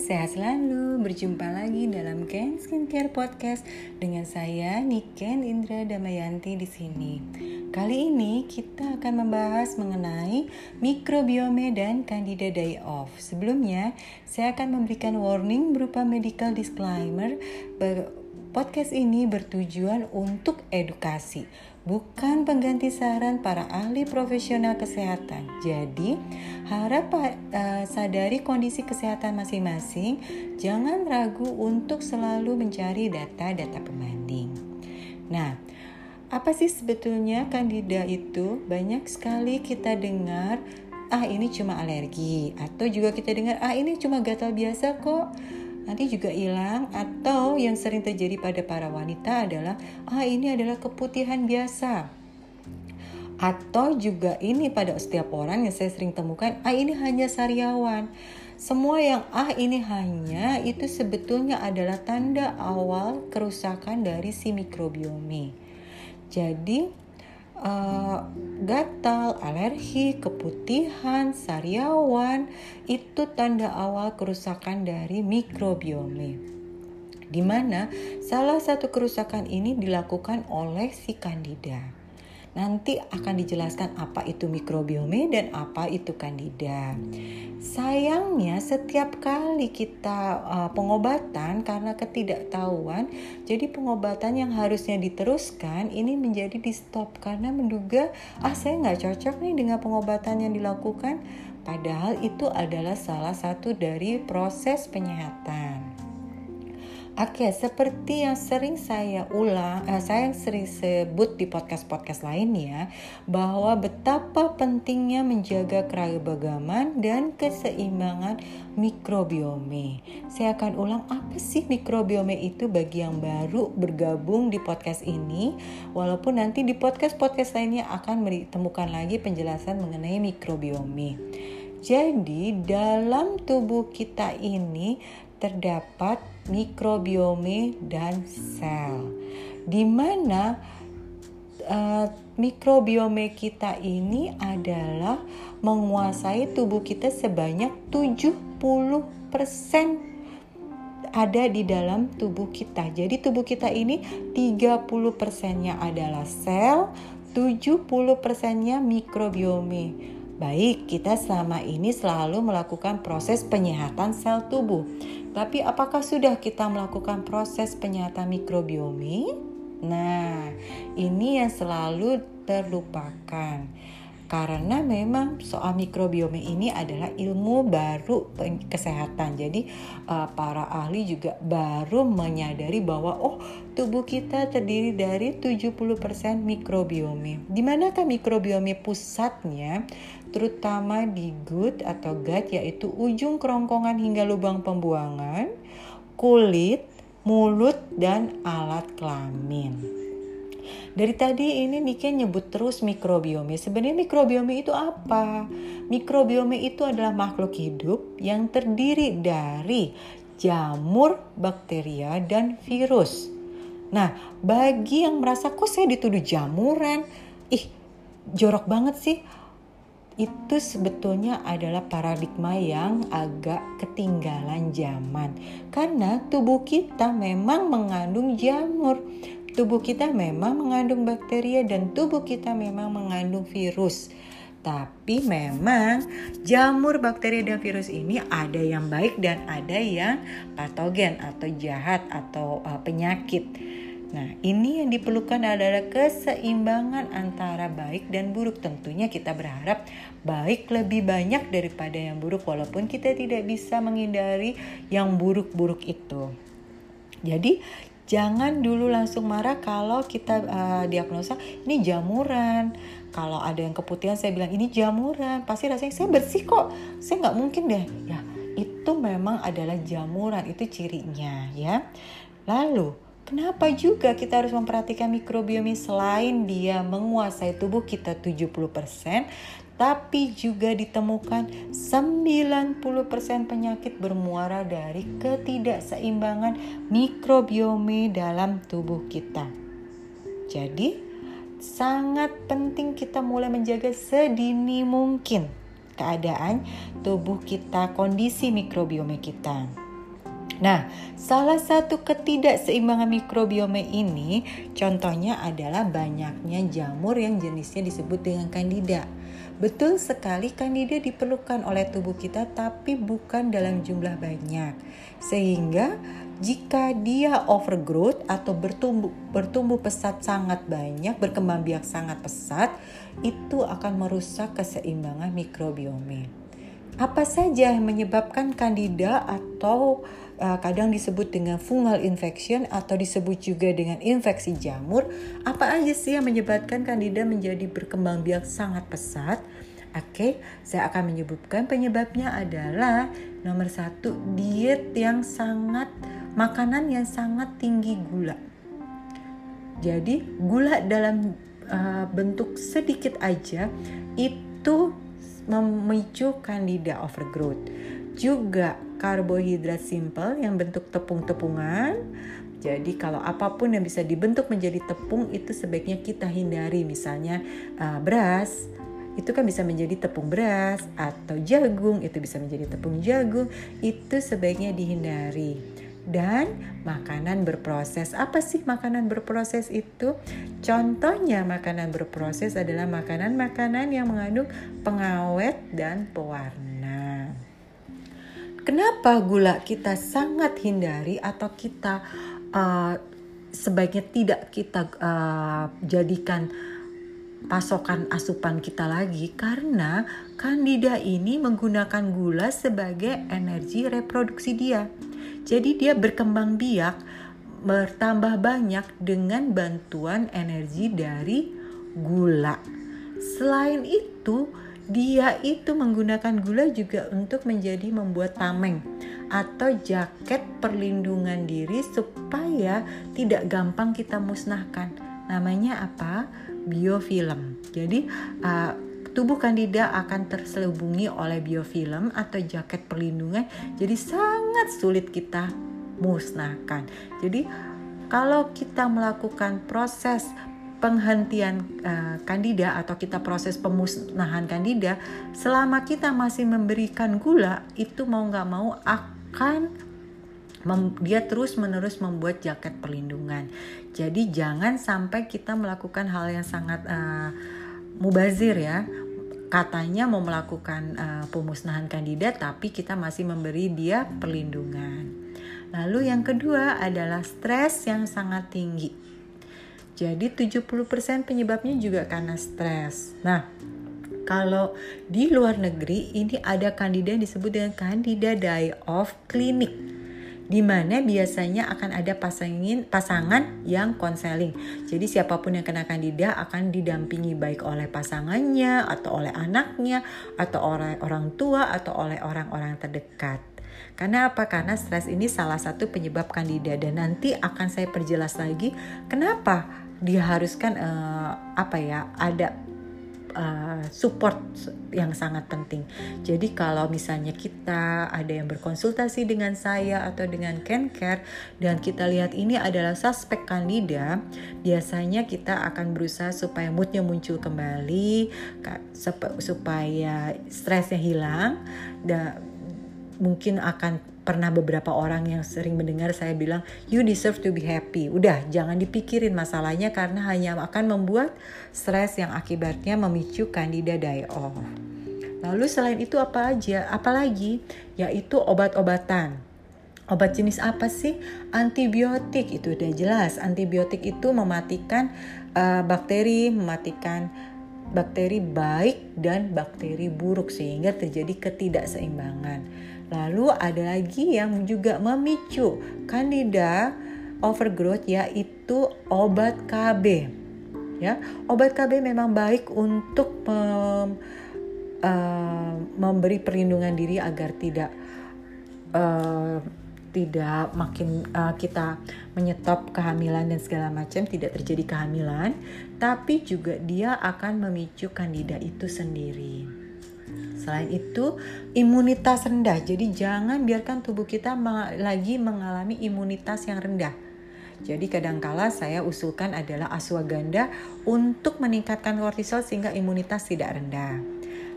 sehat selalu. Berjumpa lagi dalam Ken Skincare Podcast dengan saya Niken Indra Damayanti di sini. Kali ini kita akan membahas mengenai mikrobiome dan Candida day off. Sebelumnya, saya akan memberikan warning berupa medical disclaimer. Podcast ini bertujuan untuk edukasi bukan pengganti saran para ahli profesional kesehatan. Jadi, harap uh, sadari kondisi kesehatan masing-masing, jangan ragu untuk selalu mencari data-data pembanding. Nah, apa sih sebetulnya kandida itu? Banyak sekali kita dengar, ah ini cuma alergi, atau juga kita dengar, ah ini cuma gatal biasa kok nanti juga hilang atau yang sering terjadi pada para wanita adalah ah ini adalah keputihan biasa. Atau juga ini pada setiap orang yang saya sering temukan ah ini hanya sariawan. Semua yang ah ini hanya itu sebetulnya adalah tanda awal kerusakan dari si mikrobiome. Jadi uh, gatal, alergi, keputihan, sariawan itu tanda awal kerusakan dari mikrobiome. Di mana salah satu kerusakan ini dilakukan oleh si kandida. Nanti akan dijelaskan apa itu mikrobiome dan apa itu kandida. Sayangnya setiap kali kita uh, pengobatan karena ketidaktahuan, jadi pengobatan yang harusnya diteruskan ini menjadi di stop karena menduga ah saya nggak cocok nih dengan pengobatan yang dilakukan. Padahal itu adalah salah satu dari proses penyehatan. Oke, seperti yang sering saya ulang, eh, saya sering sebut di podcast-podcast lainnya, bahwa betapa pentingnya menjaga keragaman dan keseimbangan mikrobiome. Saya akan ulang apa sih mikrobiome itu bagi yang baru bergabung di podcast ini, walaupun nanti di podcast-podcast lainnya akan ditemukan lagi penjelasan mengenai mikrobiome. Jadi, dalam tubuh kita ini terdapat mikrobiome dan sel, di mana uh, mikrobiome kita ini adalah menguasai tubuh kita sebanyak 70% ada di dalam tubuh kita. Jadi tubuh kita ini 30%-nya adalah sel, 70%-nya mikrobiome. Baik, kita selama ini selalu melakukan proses penyehatan sel tubuh. Tapi apakah sudah kita melakukan proses penyehatan mikrobiome? Nah, ini yang selalu terlupakan karena memang soal mikrobiome ini adalah ilmu baru kesehatan. Jadi uh, para ahli juga baru menyadari bahwa oh tubuh kita terdiri dari 70% mikrobiome. Di manakah mikrobiome pusatnya? Terutama di gut atau gut yaitu ujung kerongkongan hingga lubang pembuangan, kulit, mulut dan alat kelamin. Dari tadi ini Nike nyebut terus mikrobiome. Sebenarnya mikrobiome itu apa? Mikrobiome itu adalah makhluk hidup yang terdiri dari jamur, bakteria, dan virus. Nah, bagi yang merasa kok saya dituduh jamuran, ih jorok banget sih. Itu sebetulnya adalah paradigma yang agak ketinggalan zaman. Karena tubuh kita memang mengandung jamur tubuh kita memang mengandung bakteria dan tubuh kita memang mengandung virus. Tapi memang jamur bakteri dan virus ini ada yang baik dan ada yang patogen atau jahat atau uh, penyakit. Nah, ini yang diperlukan adalah keseimbangan antara baik dan buruk. Tentunya kita berharap baik lebih banyak daripada yang buruk walaupun kita tidak bisa menghindari yang buruk-buruk itu. Jadi jangan dulu langsung marah kalau kita uh, diagnosa ini jamuran. Kalau ada yang keputihan saya bilang ini jamuran. Pasti rasanya saya bersih kok. Saya nggak mungkin deh. Ya itu memang adalah jamuran. Itu cirinya ya. Lalu Kenapa juga kita harus memperhatikan mikrobiome selain dia menguasai tubuh kita 70%, tapi juga ditemukan 90% penyakit bermuara dari ketidakseimbangan mikrobiome dalam tubuh kita. Jadi, sangat penting kita mulai menjaga sedini mungkin keadaan tubuh kita, kondisi mikrobiome kita. Nah, salah satu ketidakseimbangan mikrobiome ini contohnya adalah banyaknya jamur yang jenisnya disebut dengan kandida. Betul sekali kandida diperlukan oleh tubuh kita tapi bukan dalam jumlah banyak. Sehingga jika dia overgrowth atau bertumbuh bertumbuh pesat sangat banyak, berkembang biak sangat pesat, itu akan merusak keseimbangan mikrobiome. Apa saja yang menyebabkan kandida atau uh, kadang disebut dengan fungal infection atau disebut juga dengan infeksi jamur. Apa aja sih yang menyebabkan kandida menjadi berkembang biak sangat pesat? Oke, saya akan menyebutkan penyebabnya adalah nomor satu diet yang sangat makanan yang sangat tinggi gula. Jadi gula dalam uh, bentuk sedikit aja itu memicu candida overgrowth. Juga karbohidrat simple yang bentuk tepung-tepungan. Jadi kalau apa pun yang bisa dibentuk menjadi tepung itu sebaiknya kita hindari. Misalnya uh, beras, itu kan bisa menjadi tepung beras atau jagung itu bisa menjadi tepung jagung itu sebaiknya dihindari dan makanan berproses. Apa sih makanan berproses itu? Contohnya makanan berproses adalah makanan-makanan yang mengandung pengawet dan pewarna. Kenapa gula kita sangat hindari atau kita uh, sebaiknya tidak kita uh, jadikan pasokan asupan kita lagi? Karena kandida ini menggunakan gula sebagai energi reproduksi dia. Jadi dia berkembang biak bertambah banyak dengan bantuan energi dari gula. Selain itu, dia itu menggunakan gula juga untuk menjadi membuat tameng atau jaket perlindungan diri supaya tidak gampang kita musnahkan. Namanya apa? Biofilm. Jadi uh, tubuh kandida akan terselubungi oleh biofilm atau jaket perlindungan. Jadi sangat sulit kita musnahkan. Jadi kalau kita melakukan proses penghentian uh, kandida atau kita proses pemusnahan kandida selama kita masih memberikan gula itu mau nggak mau akan mem, dia terus menerus membuat jaket perlindungan jadi jangan sampai kita melakukan hal yang sangat uh, mubazir ya. Katanya mau melakukan uh, pemusnahan kandida tapi kita masih memberi dia perlindungan. Lalu yang kedua adalah stres yang sangat tinggi. Jadi 70% penyebabnya juga karena stres. Nah, kalau di luar negeri ini ada kandida yang disebut dengan kandida die of clinic di mana biasanya akan ada pasangin, pasangan yang konseling. Jadi siapa pun yang kena kandida akan didampingi baik oleh pasangannya atau oleh anaknya atau oleh orang tua atau oleh orang-orang terdekat. Karena apa? Karena stres ini salah satu penyebab kandida dan nanti akan saya perjelas lagi kenapa diharuskan uh, apa ya ada uh, support yang sangat penting. Jadi kalau misalnya kita ada yang berkonsultasi dengan saya atau dengan Kencare dan kita lihat ini adalah suspek kandida, biasanya kita akan berusaha supaya moodnya muncul kembali, supaya stresnya hilang, dan mungkin akan pernah beberapa orang yang sering mendengar saya bilang you deserve to be happy. Udah jangan dipikirin masalahnya karena hanya akan membuat stres yang akibatnya memicu candida die off. Lalu selain itu apa aja? Apalagi yaitu obat-obatan. Obat jenis apa sih? Antibiotik itu udah jelas. Antibiotik itu mematikan uh, bakteri, mematikan bakteri baik dan bakteri buruk sehingga terjadi ketidakseimbangan. Lalu ada lagi yang juga memicu kandida overgrowth yaitu obat KB. Ya, obat KB memang baik untuk mem, uh, memberi perlindungan diri agar tidak uh, tidak makin uh, kita menyetop kehamilan dan segala macam tidak terjadi kehamilan, tapi juga dia akan memicu kandida itu sendiri. Selain itu, imunitas rendah. Jadi jangan biarkan tubuh kita lagi mengalami imunitas yang rendah. Jadi kadangkala saya usulkan adalah ashwagandha untuk meningkatkan kortisol sehingga imunitas tidak rendah.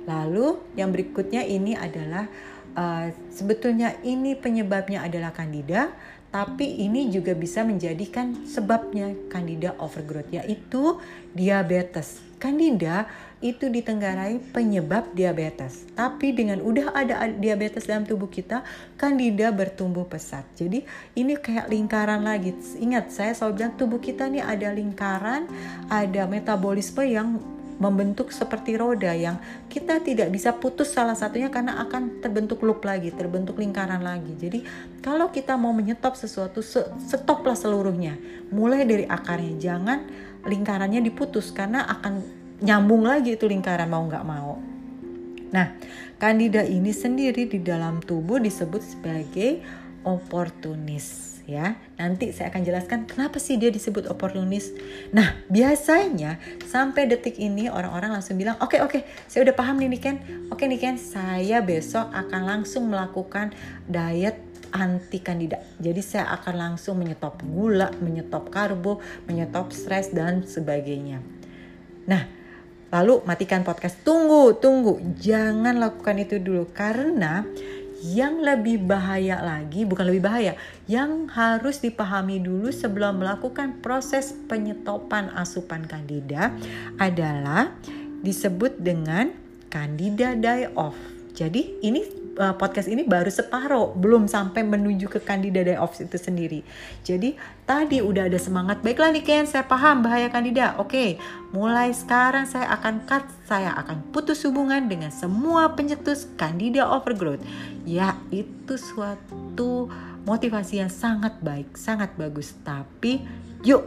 Lalu yang berikutnya ini adalah uh, sebetulnya ini penyebabnya adalah kandida, tapi ini juga bisa menjadikan sebabnya kandida overgrowth yaitu diabetes. Kandida itu ditenggarai penyebab diabetes. Tapi dengan udah ada diabetes dalam tubuh kita, kandida bertumbuh pesat. Jadi ini kayak lingkaran lagi. Ingat saya selalu bilang tubuh kita nih ada lingkaran, ada metabolisme yang membentuk seperti roda yang kita tidak bisa putus salah satunya karena akan terbentuk loop lagi, terbentuk lingkaran lagi. Jadi kalau kita mau menyetop sesuatu, stoplah seluruhnya. Mulai dari akarnya, jangan lingkarannya diputus karena akan nyambung lagi itu lingkaran mau nggak mau. Nah, kandida ini sendiri di dalam tubuh disebut sebagai oportunis ya. Nanti saya akan jelaskan kenapa sih dia disebut oportunis. Nah, biasanya sampai detik ini orang-orang langsung bilang, "Oke, okay, oke, okay, saya udah paham nih Niken. Oke okay, Niken, saya besok akan langsung melakukan diet anti kandida. Jadi saya akan langsung menyetop gula, menyetop karbo, menyetop stres dan sebagainya. Nah, lalu matikan podcast. Tunggu, tunggu. Jangan lakukan itu dulu karena yang lebih bahaya lagi, bukan lebih bahaya, yang harus dipahami dulu sebelum melakukan proses penyetopan asupan kandida adalah disebut dengan candida die off. Jadi ini uh, podcast ini baru separuh, belum sampai menuju ke Candida Day Off itu sendiri. Jadi tadi udah ada semangat, baiklah nih Ken, saya paham bahaya Candida. Oke, mulai sekarang saya akan cut, saya akan putus hubungan dengan semua pencetus Candida Overgrowth. Ya, itu suatu motivasi yang sangat baik, sangat bagus. Tapi yuk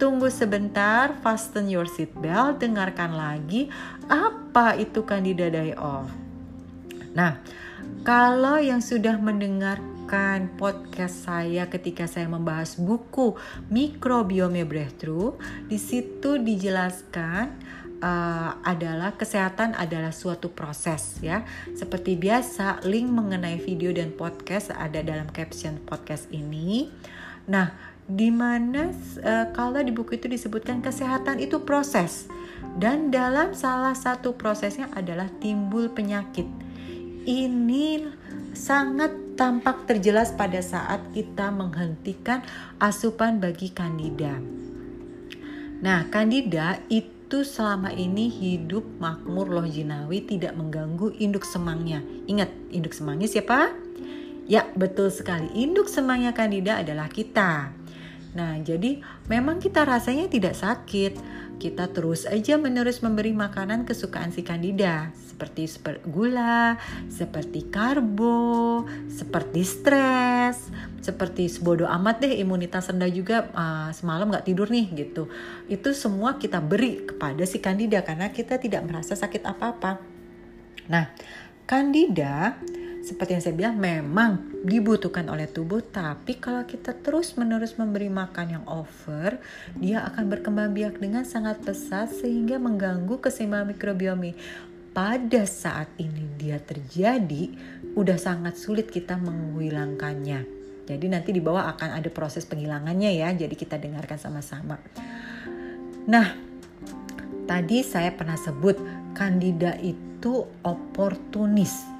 tunggu sebentar, fasten your seatbelt, dengarkan lagi apa itu Candida Day Off. Nah, kalau yang sudah mendengarkan podcast saya ketika saya membahas buku Mikrobiome Breakthrough, di situ dijelaskan uh, adalah kesehatan adalah suatu proses ya. Seperti biasa, link mengenai video dan podcast ada dalam caption podcast ini. Nah, di mana uh, kalau di buku itu disebutkan kesehatan itu proses dan dalam salah satu prosesnya adalah timbul penyakit ini sangat tampak terjelas pada saat kita menghentikan asupan bagi kandida. Nah, kandida itu selama ini hidup makmur loh jinawi tidak mengganggu induk semangnya. Ingat, induk semangnya siapa? Ya, betul sekali. Induk semangnya kandida adalah kita. Nah, jadi memang kita rasanya tidak sakit. Kita terus aja menerus memberi makanan kesukaan si kandida, seperti gula, seperti karbo, seperti stres, seperti sebodoh amat deh imunitas rendah juga uh, semalam nggak tidur nih gitu. Itu semua kita beri kepada si kandida karena kita tidak merasa sakit apa-apa. Nah, kandida seperti yang saya bilang memang dibutuhkan oleh tubuh tapi kalau kita terus menerus memberi makan yang over dia akan berkembang biak dengan sangat pesat sehingga mengganggu keseimbangan mikrobiomi. Pada saat ini dia terjadi udah sangat sulit kita menghilangkannya. Jadi nanti di bawah akan ada proses penghilangannya ya jadi kita dengarkan sama-sama. Nah tadi saya pernah sebut kandida itu oportunis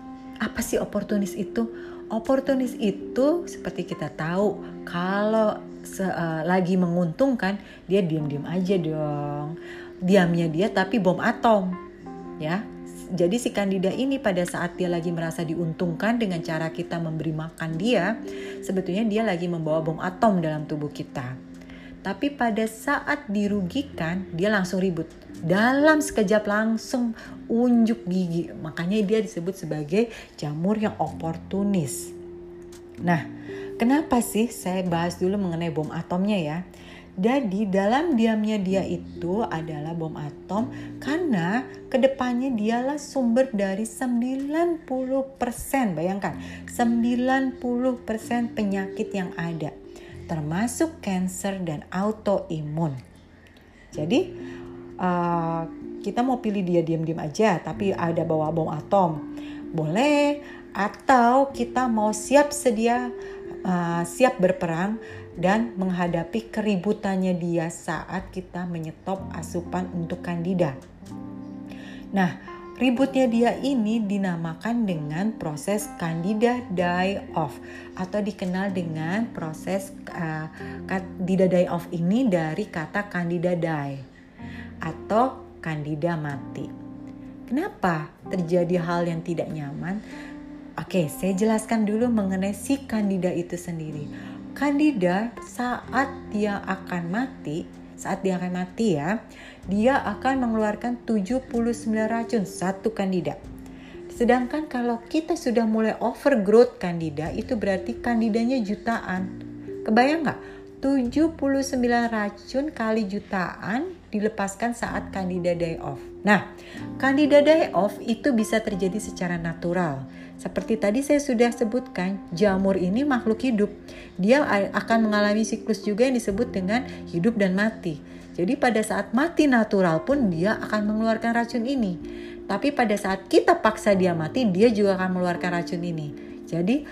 apa sih oportunis itu? Oportunis itu seperti kita tahu kalau se, uh, lagi menguntungkan dia diam-diam aja dong. Diamnya dia tapi bom atom. Ya. Jadi si kandida ini pada saat dia lagi merasa diuntungkan dengan cara kita memberi makan dia, sebetulnya dia lagi membawa bom atom dalam tubuh kita. Tapi pada saat dirugikan, dia langsung ribut dalam sekejap langsung unjuk gigi. Makanya dia disebut sebagai jamur yang oportunis. Nah, kenapa sih saya bahas dulu mengenai bom atomnya ya? Jadi dalam diamnya dia itu adalah bom atom karena ke depannya dialah sumber dari 90% bayangkan 90% penyakit yang ada termasuk cancer dan autoimun. Jadi uh, kita mau pilih dia diam-diam aja tapi ada bawa bom atom boleh atau kita mau siap sedia uh, siap berperang dan menghadapi keributannya dia saat kita menyetop asupan untuk kandida. Nah, ributnya dia ini dinamakan dengan proses candida die off atau dikenal dengan proses uh, candida die off ini dari kata candida die atau candida mati. Kenapa terjadi hal yang tidak nyaman? Oke, saya jelaskan dulu mengenai si candida itu sendiri. Candida saat dia akan mati, saat dia akan mati ya, dia akan mengeluarkan 79 racun satu kandida. Sedangkan kalau kita sudah mulai overgrowth kandida, itu berarti kandidanya jutaan. Kebayang nggak? 79 racun kali jutaan dilepaskan saat kandida die off. Nah, kandida die off itu bisa terjadi secara natural. Seperti tadi saya sudah sebutkan, jamur ini makhluk hidup. Dia akan mengalami siklus juga yang disebut dengan hidup dan mati. Jadi pada saat mati natural pun dia akan mengeluarkan racun ini. Tapi pada saat kita paksa dia mati, dia juga akan mengeluarkan racun ini. Jadi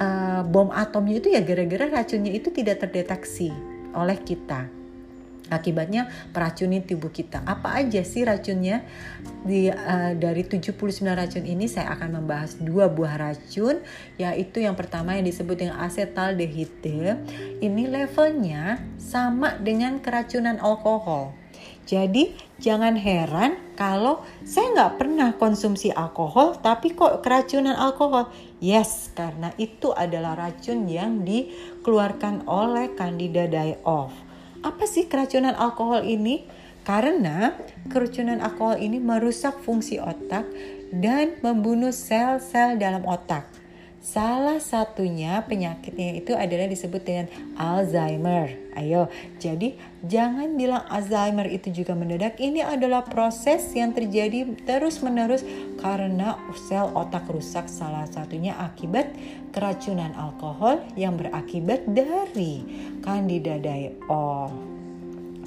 uh, bom atomnya itu ya gara-gara racunnya itu tidak terdeteksi oleh kita. Akibatnya meracuni tubuh kita. Apa aja sih racunnya? Di, uh, dari 79 racun ini saya akan membahas dua buah racun, yaitu yang pertama yang disebut dengan asetaldehide. Ini levelnya sama dengan keracunan alkohol. Jadi jangan heran kalau saya nggak pernah konsumsi alkohol tapi kok keracunan alkohol. Yes, karena itu adalah racun yang dikeluarkan oleh Candida die off. Apa sih keracunan alkohol ini? Karena keracunan alkohol ini merusak fungsi otak dan membunuh sel-sel dalam otak. Salah satunya penyakitnya itu adalah disebut dengan Alzheimer. Ayo, jadi jangan bilang Alzheimer itu juga mendadak. Ini adalah proses yang terjadi terus-menerus karena sel otak rusak salah satunya akibat keracunan alkohol yang berakibat dari Candida die off.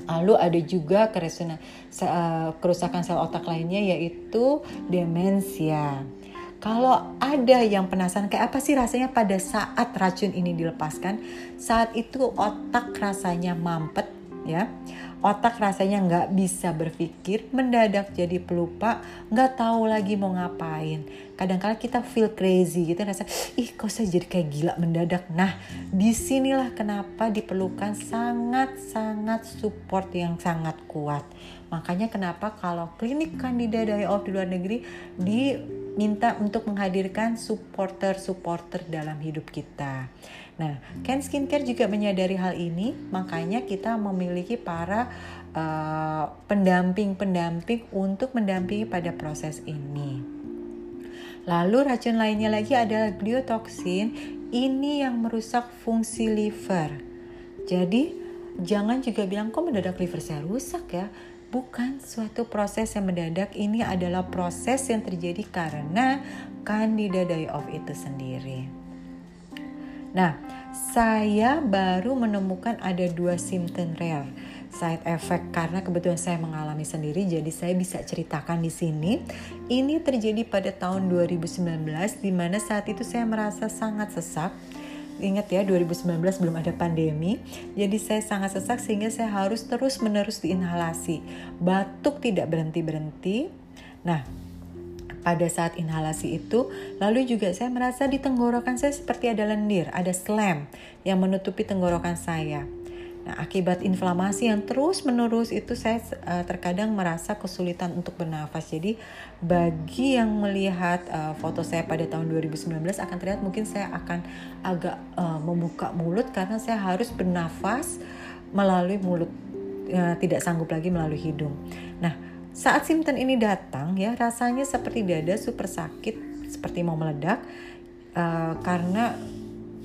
Lalu ada juga kerusakan sel otak lainnya yaitu demensia. Kalau ada yang penasaran kayak apa sih rasanya pada saat racun ini dilepaskan, saat itu otak rasanya mampet ya. Otak rasanya nggak bisa berpikir, mendadak jadi pelupa, nggak tahu lagi mau ngapain. Kadang-kala kita feel crazy gitu, rasa ih kok saya jadi kayak gila mendadak. Nah, di sinilah kenapa diperlukan sangat-sangat support yang sangat kuat. Makanya kenapa kalau klinik kandida dari off di luar negeri di minta untuk menghadirkan supporter-supporter dalam hidup kita. Nah, Ken Skincare juga menyadari hal ini, makanya kita memiliki para uh, pendamping-pendamping uh, untuk mendampingi pada proses ini. Lalu racun lainnya lagi adalah gliotoxin, ini yang merusak fungsi liver. Jadi jangan juga bilang kok mendadak liver saya rusak ya bukan suatu proses yang mendadak. Ini adalah proses yang terjadi karena candida die off itu sendiri. Nah, saya baru menemukan ada dua simptom rare side effect karena kebetulan saya mengalami sendiri jadi saya bisa ceritakan di sini. Ini terjadi pada tahun 2019 di mana saat itu saya merasa sangat sesak Ingat ya 2019 belum ada pandemi, jadi saya sangat sesak sehingga saya harus terus menerus diinhalasi. Batuk tidak berhenti-berhenti. Nah, pada saat inhalasi itu, lalu juga saya merasa di tenggorokan saya seperti ada lendir, ada slam yang menutupi tenggorokan saya. Nah, akibat inflamasi yang terus-menerus itu saya uh, terkadang merasa kesulitan untuk bernafas. Jadi, bagi yang melihat uh, foto saya pada tahun 2019 akan terlihat mungkin saya akan agak uh, membuka mulut karena saya harus bernafas melalui mulut, uh, tidak sanggup lagi melalui hidung. Nah, saat simptom ini datang ya rasanya seperti dada super sakit, seperti mau meledak uh, karena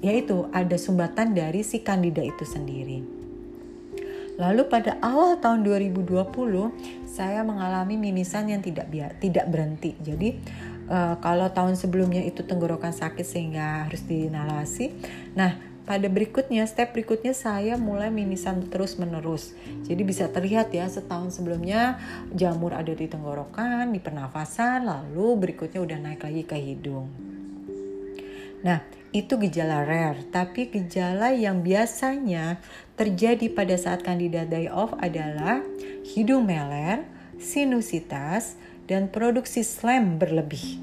yaitu ada sumbatan dari si kandida itu sendiri. Lalu pada awal tahun 2020 saya mengalami mimisan yang tidak tidak berhenti. Jadi uh, kalau tahun sebelumnya itu tenggorokan sakit sehingga harus dinalasi. Nah, pada berikutnya, step berikutnya saya mulai mimisan terus menerus. Jadi bisa terlihat ya setahun sebelumnya jamur ada di tenggorokan, di pernafasan, lalu berikutnya udah naik lagi ke hidung. Nah, itu gejala rare, tapi gejala yang biasanya terjadi pada saat candida die off adalah hidung meler, sinusitas, dan produksi slem berlebih.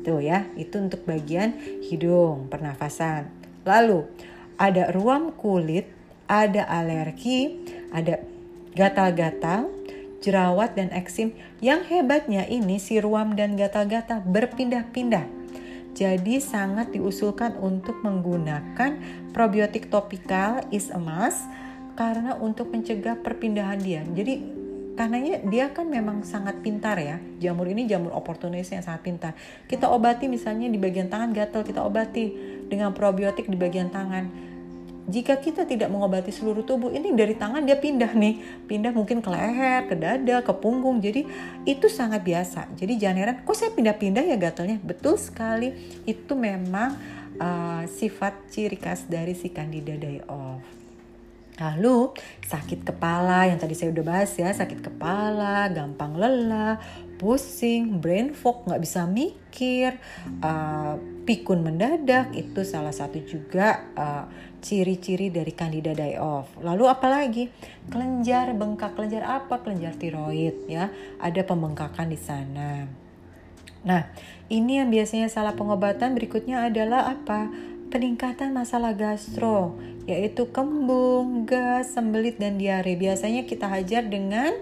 Tuh ya, itu untuk bagian hidung, pernafasan. Lalu ada ruam kulit, ada alergi, ada gatal-gatal, jerawat dan eksim. Yang hebatnya ini si ruam dan gatal-gatal berpindah-pindah. Jadi sangat diusulkan untuk menggunakan probiotik topikal is must karena untuk mencegah perpindahan dia. Jadi karenanya dia kan memang sangat pintar ya. Jamur ini jamur oportunis yang sangat pintar. Kita obati misalnya di bagian tangan gatal kita obati dengan probiotik di bagian tangan jika kita tidak mengobati seluruh tubuh ini dari tangan dia pindah nih. Pindah mungkin ke leher ke dada ke punggung. Jadi itu sangat biasa. Jadi jangan heran kok saya pindah-pindah ya gatalnya? Betul sekali. Itu memang uh, sifat ciri khas dari si candida off. Lalu sakit kepala yang tadi saya udah bahas ya, sakit kepala, gampang lelah, pusing, brain fog, nggak bisa mikir, uh, pikun mendadak itu salah satu juga uh, ciri-ciri dari candida die off. Lalu apalagi kelenjar bengkak, kelenjar apa? Kelenjar tiroid ya, ada pembengkakan di sana. Nah, ini yang biasanya salah pengobatan berikutnya adalah apa? peningkatan masalah gastro, yaitu kembung, gas, sembelit, dan diare. Biasanya kita hajar dengan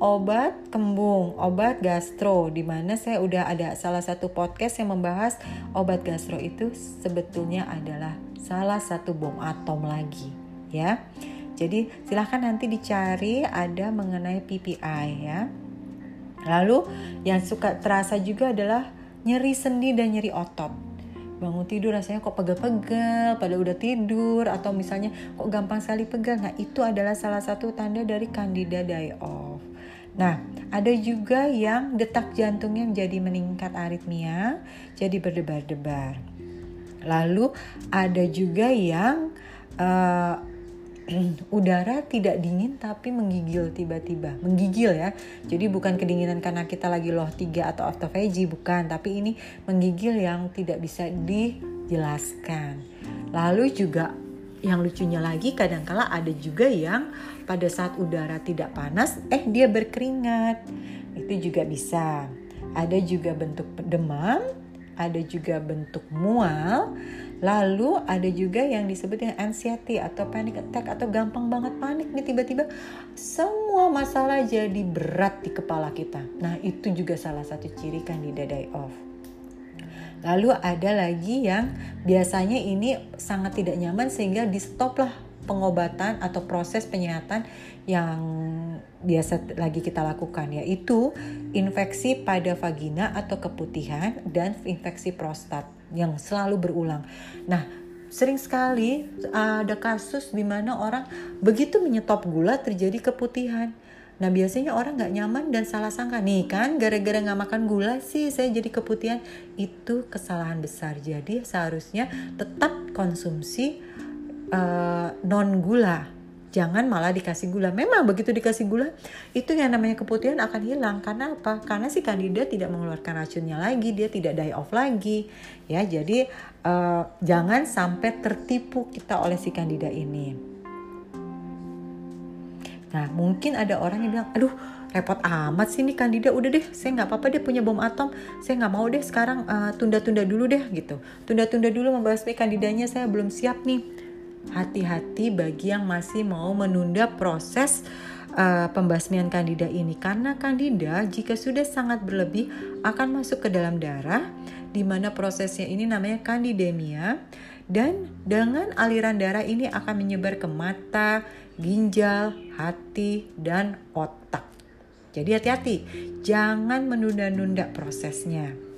obat kembung, obat gastro, di mana saya udah ada salah satu podcast yang membahas obat gastro itu sebetulnya adalah salah satu bom atom lagi, ya. Jadi silahkan nanti dicari ada mengenai PPI ya. Lalu yang suka terasa juga adalah nyeri sendi dan nyeri otot bangun tidur rasanya kok pegal-pegal pada udah tidur atau misalnya kok gampang sekali pegal nah itu adalah salah satu tanda dari candida die off nah ada juga yang detak jantungnya jadi meningkat aritmia jadi berdebar-debar lalu ada juga yang uh, udara tidak dingin tapi menggigil tiba-tiba. Menggigil ya. Jadi bukan kedinginan karena kita lagi loh 3 atau autophagy bukan, tapi ini menggigil yang tidak bisa dijelaskan. Lalu juga yang lucunya lagi kadangkala ada juga yang pada saat udara tidak panas eh dia berkeringat. Itu juga bisa. Ada juga bentuk demam, ada juga bentuk mual, Lalu ada juga yang disebut dengan anxiety atau panic attack atau gampang banget panik nih tiba-tiba semua masalah jadi berat di kepala kita. Nah itu juga salah satu ciri candida die off. Lalu ada lagi yang biasanya ini sangat tidak nyaman sehingga di stop lah pengobatan atau proses penyehatan yang biasa lagi kita lakukan yaitu infeksi pada vagina atau keputihan dan infeksi prostat yang selalu berulang. Nah, sering sekali ada kasus di mana orang begitu menyetop gula terjadi keputihan. Nah biasanya orang nggak nyaman dan salah sangka nih kan gara-gara nggak makan gula sih saya jadi keputihan itu kesalahan besar jadi seharusnya tetap konsumsi uh, non gula jangan malah dikasih gula. Memang begitu dikasih gula, itu yang namanya keputihan akan hilang. Karena apa? Karena si kandida tidak mengeluarkan racunnya lagi, dia tidak die off lagi. Ya, jadi uh, jangan sampai tertipu kita oleh si kandida ini. Nah, mungkin ada orang yang bilang, aduh repot amat sih nih kandida udah deh saya nggak apa-apa deh punya bom atom saya nggak mau deh sekarang eh, tunda-tunda dulu deh gitu tunda-tunda dulu membahas kandidanya saya belum siap nih hati-hati bagi yang masih mau menunda proses uh, pembasmian kandida ini karena kandida jika sudah sangat berlebih akan masuk ke dalam darah di mana prosesnya ini namanya kandidemia dan dengan aliran darah ini akan menyebar ke mata, ginjal, hati dan otak. Jadi hati-hati, jangan menunda-nunda prosesnya.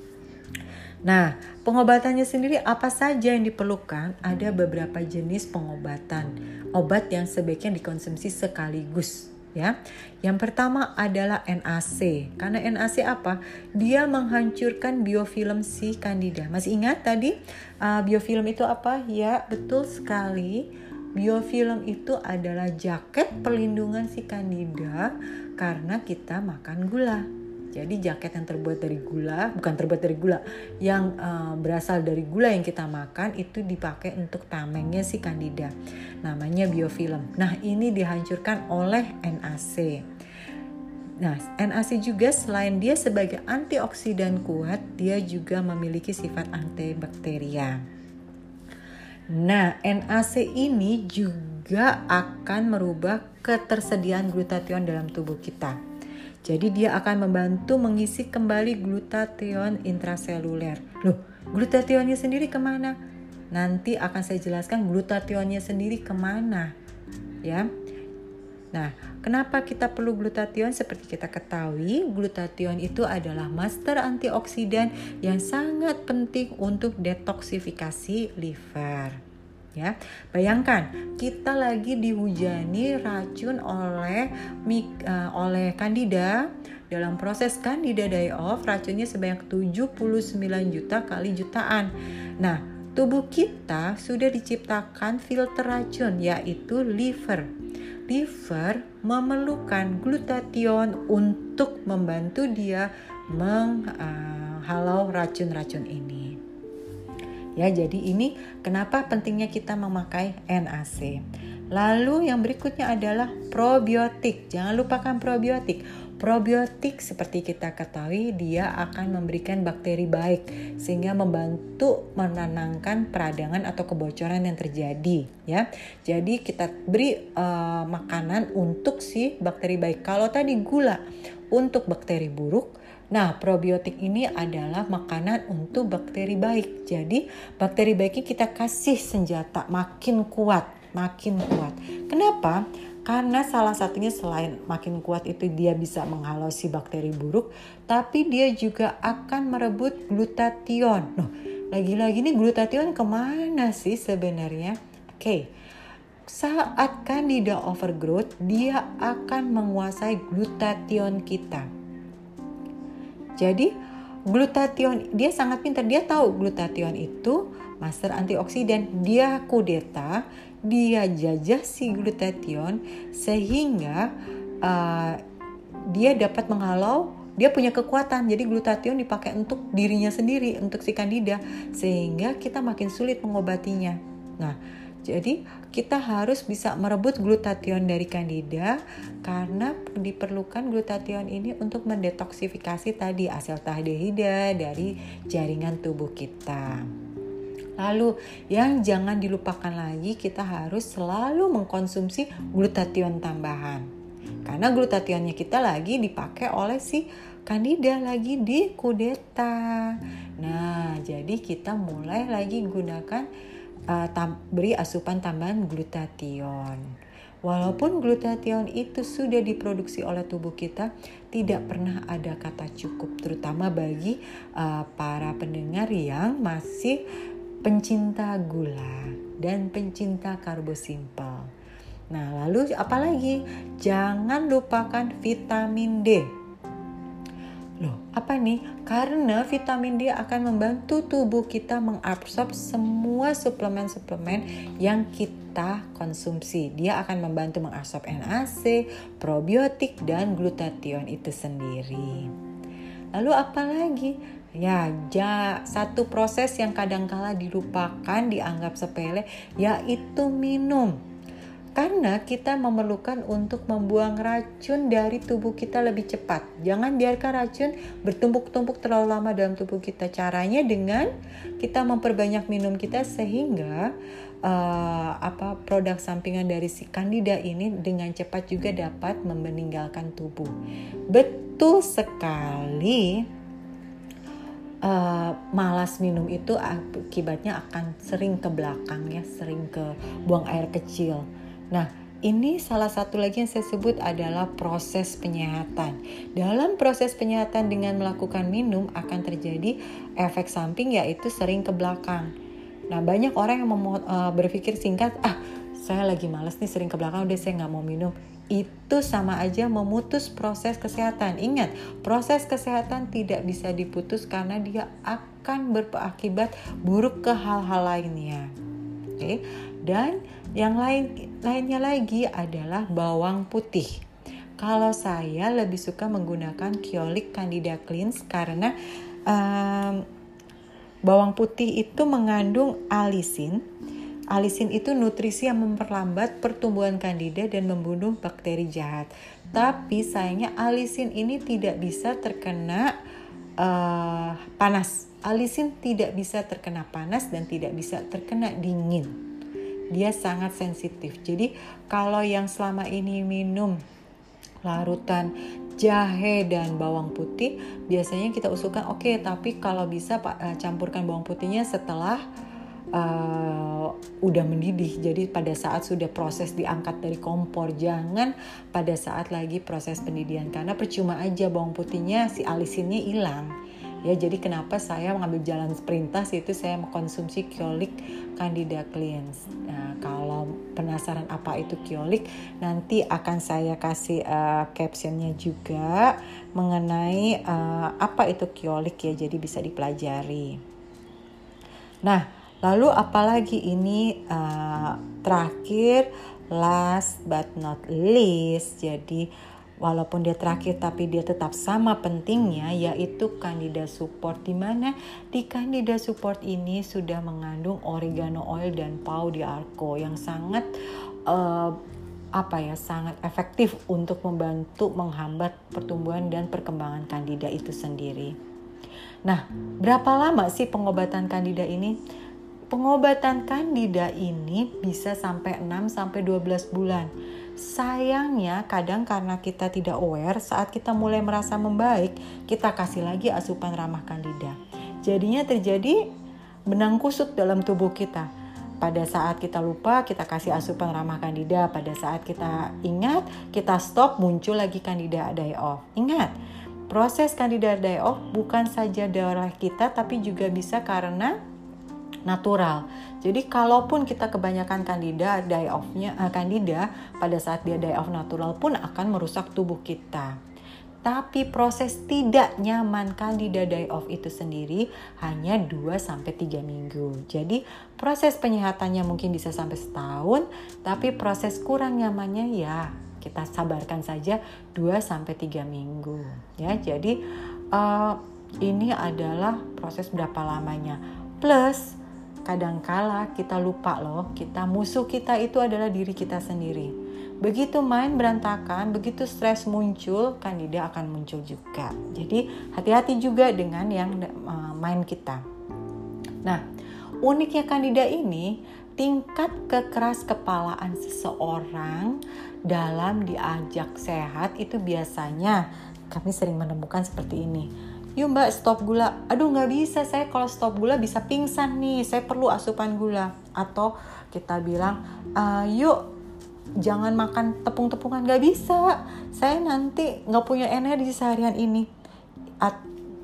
Nah, pengobatannya sendiri apa saja yang diperlukan? Ada beberapa jenis pengobatan. Obat yang sebaiknya dikonsumsi sekaligus ya. Yang pertama adalah NAC. Karena NAC apa? Dia menghancurkan biofilm si Candida. Masih ingat tadi uh, biofilm itu apa? Ya, betul sekali. Biofilm itu adalah jaket perlindungan si Candida karena kita makan gula. Jadi jaket yang terbuat dari gula, bukan terbuat dari gula, yang uh, berasal dari gula yang kita makan itu dipakai untuk tamengnya si kandida. Namanya biofilm. Nah, ini dihancurkan oleh NAC. Nah, NAC juga selain dia sebagai antioksidan kuat, dia juga memiliki sifat antibakteria. Nah, NAC ini juga akan merubah ketersediaan glutathione dalam tubuh kita. Jadi dia akan membantu mengisi kembali glutathione intraseluler. Loh, glutathione sendiri ke mana? Nanti akan saya jelaskan glutathione sendiri ke mana. Ya, Nah, kenapa kita perlu glutathione? Seperti kita ketahui, glutathione itu adalah master antioksidan yang sangat penting untuk detoksifikasi liver. Ya, bayangkan kita lagi dihujani racun oleh uh, oleh kandida dalam proses candida die off racunnya sebanyak 79 juta kali jutaan. Nah, tubuh kita sudah diciptakan filter racun yaitu liver liver memerlukan glutathione untuk membantu dia menghalau racun-racun ini. Ya, jadi ini kenapa pentingnya kita memakai NAC. Lalu yang berikutnya adalah probiotik. Jangan lupakan probiotik. Probiotik seperti kita ketahui dia akan memberikan bakteri baik sehingga membantu menenangkan peradangan atau kebocoran yang terjadi ya. Jadi kita beri uh, makanan untuk si bakteri baik. Kalau tadi gula untuk bakteri buruk, Nah, probiotik ini adalah makanan untuk bakteri baik. Jadi, bakteri baiknya kita kasih senjata makin kuat, makin kuat. Kenapa? Karena salah satunya selain makin kuat itu dia bisa menghalau si bakteri buruk, tapi dia juga akan merebut glutathione. Noh, lagi-lagi nih glutathione ke mana sih sebenarnya? Oke, okay. saat candida overgrowth, dia akan menguasai glutathione kita. Jadi, glutathione dia sangat pintar, dia tahu glutathione itu master antioksidan, dia kudeta dia jajah si glutathione sehingga uh, dia dapat menghalau dia punya kekuatan. Jadi glutathione dipakai untuk dirinya sendiri untuk si kandida sehingga kita makin sulit mengobatinya. Nah jadi kita harus bisa merebut glutathione dari kandida karena diperlukan glutathione ini untuk mendetoksifikasi tadi asetaldehyde dari jaringan tubuh kita. Lalu yang jangan dilupakan lagi kita harus selalu mengkonsumsi glutathione tambahan. Karena glutathione kita lagi dipakai oleh si kandida lagi di kudeta. Nah, jadi kita mulai lagi gunakan uh, tam beri asupan tambahan glutathione. Walaupun glutathione itu sudah diproduksi oleh tubuh kita, tidak pernah ada kata cukup, terutama bagi uh, para pendengar yang masih pencinta gula dan pencinta karbo simpel. Nah, lalu apalagi? Jangan lupakan vitamin D. Loh, apa nih? Karena vitamin D akan membantu tubuh kita mengabsorb semua suplemen-suplemen yang kita konsumsi. Dia akan membantu mengabsorb NAC, probiotik, dan glutathione itu sendiri. Lalu apa lagi? Ya, ja, satu proses yang kadangkala dilupakan, dianggap sepele, yaitu minum. Karena kita memerlukan untuk membuang racun dari tubuh kita lebih cepat. Jangan biarkan racun bertumpuk-tumpuk terlalu lama dalam tubuh kita. Caranya dengan kita memperbanyak minum kita sehingga uh, apa produk sampingan dari si kandida ini dengan cepat juga dapat meninggalkan tubuh. Betul sekali uh, malas minum itu akibatnya akan sering ke belakang ya, sering ke buang air kecil. Nah, ini salah satu lagi yang saya sebut adalah proses penyehatan. Dalam proses penyehatan dengan melakukan minum akan terjadi efek samping yaitu sering ke belakang. Nah, banyak orang yang uh, berpikir singkat, ah saya lagi males nih sering ke belakang udah saya nggak mau minum itu sama aja memutus proses kesehatan. Ingat, proses kesehatan tidak bisa diputus karena dia akan berakibat buruk ke hal-hal lainnya. Oke. Dan yang lain lainnya lagi adalah bawang putih. Kalau saya lebih suka menggunakan Kiolik Candida Cleanse karena um, bawang putih itu mengandung alisin alisin itu nutrisi yang memperlambat pertumbuhan kandida dan membunuh bakteri jahat. Tapi sayangnya alisin ini tidak bisa terkena uh, panas. Alisin tidak bisa terkena panas dan tidak bisa terkena dingin. Dia sangat sensitif. Jadi kalau yang selama ini minum larutan jahe dan bawang putih biasanya kita usulkan oke okay, tapi kalau bisa Pak uh, campurkan bawang putihnya setelah uh, udah mendidih. Jadi pada saat sudah proses diangkat dari kompor, jangan pada saat lagi proses pendidihan karena percuma aja bawang putihnya si alisinnya hilang. Ya, jadi kenapa saya mengambil jalan sprintas itu saya mengkonsumsi kiolik Candida cleans. Nah, kalau penasaran apa itu kiolik, nanti akan saya kasih uh, captionnya juga mengenai uh, apa itu kiolik ya, jadi bisa dipelajari. Nah, lalu apalagi ini uh, terakhir last but not least, jadi walaupun dia terakhir tapi dia tetap sama pentingnya yaitu Candida support di mana di Candida support ini sudah mengandung oregano oil dan pau di arco yang sangat uh, apa ya sangat efektif untuk membantu menghambat pertumbuhan dan perkembangan Candida itu sendiri. Nah, berapa lama sih pengobatan Candida ini? Pengobatan Candida ini bisa sampai 6 sampai 12 bulan Sayangnya kadang karena kita tidak aware saat kita mulai merasa membaik, kita kasih lagi asupan ramah kandida. Jadinya terjadi benang kusut dalam tubuh kita. Pada saat kita lupa, kita kasih asupan ramah kandida. Pada saat kita ingat, kita stop, muncul lagi kandida die off. Ingat, proses kandida die off bukan saja darah kita, tapi juga bisa karena natural. Jadi kalaupun kita kebanyakan kandida die off-nya uh, kandida pada saat dia die off natural pun akan merusak tubuh kita. Tapi proses tidak nyaman kandida die off itu sendiri hanya 2 sampai 3 minggu. Jadi proses penyehatannya mungkin bisa sampai setahun, tapi proses kurang nyamannya ya kita sabarkan saja 2 sampai 3 minggu ya. Jadi uh, ini adalah proses berapa lamanya. Plus kadangkala kita lupa loh, kita musuh kita itu adalah diri kita sendiri. Begitu main berantakan, begitu stres muncul, kandida akan muncul juga. Jadi hati-hati juga dengan yang uh, main kita. Nah, uniknya kandida ini tingkat kekeras kepalaan seseorang dalam diajak sehat itu biasanya kami sering menemukan seperti ini yuk mbak stop gula. Aduh nggak bisa. Saya kalau stop gula bisa pingsan nih. Saya perlu asupan gula. Atau kita bilang uh, yuk jangan makan tepung-tepungan. Nggak bisa. Saya nanti nggak punya energi seharian ini. At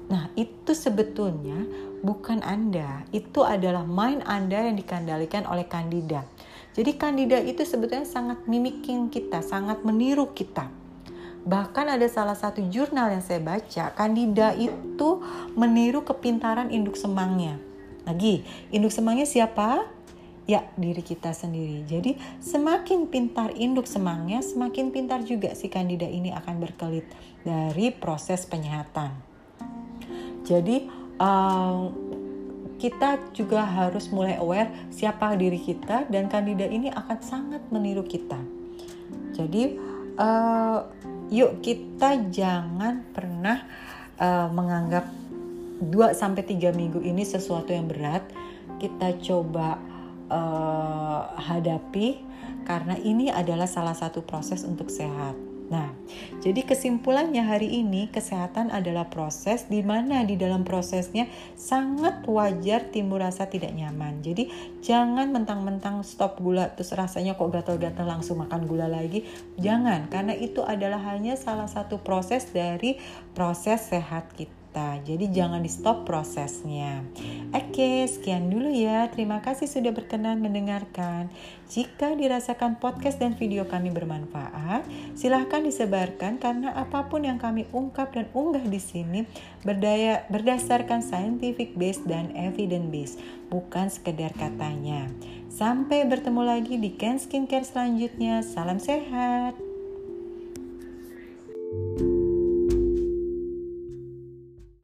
nah itu sebetulnya bukan anda. Itu adalah mind anda yang dikendalikan oleh kandida jadi kandida itu sebetulnya sangat mimiking kita sangat meniru kita Bahkan ada salah satu jurnal yang saya baca, Kandida itu meniru kepintaran induk semangnya. Lagi, induk semangnya siapa? Ya, diri kita sendiri. Jadi, semakin pintar induk semangnya, semakin pintar juga si Kandida ini akan berkelit dari proses penyehatan. Jadi, um, kita juga harus mulai aware siapa diri kita dan Kandida ini akan sangat meniru kita. Jadi, uh, yuk kita jangan pernah uh, menganggap 2 sampai 3 minggu ini sesuatu yang berat. Kita coba uh, hadapi karena ini adalah salah satu proses untuk sehat. Nah, jadi kesimpulannya hari ini kesehatan adalah proses di mana di dalam prosesnya sangat wajar timbul rasa tidak nyaman. Jadi jangan mentang-mentang stop gula terus rasanya kok gatal-gatal langsung makan gula lagi. Jangan, karena itu adalah hanya salah satu proses dari proses sehat kita kita. Jadi jangan di stop prosesnya. Oke, sekian dulu ya. Terima kasih sudah berkenan mendengarkan. Jika dirasakan podcast dan video kami bermanfaat, silahkan disebarkan karena apa pun yang kami ungkap dan unggah di sini berdaya, berdasarkan scientific base dan evidence base, bukan sekedar katanya. Sampai bertemu lagi di Ken Skincare selanjutnya. Salam sehat.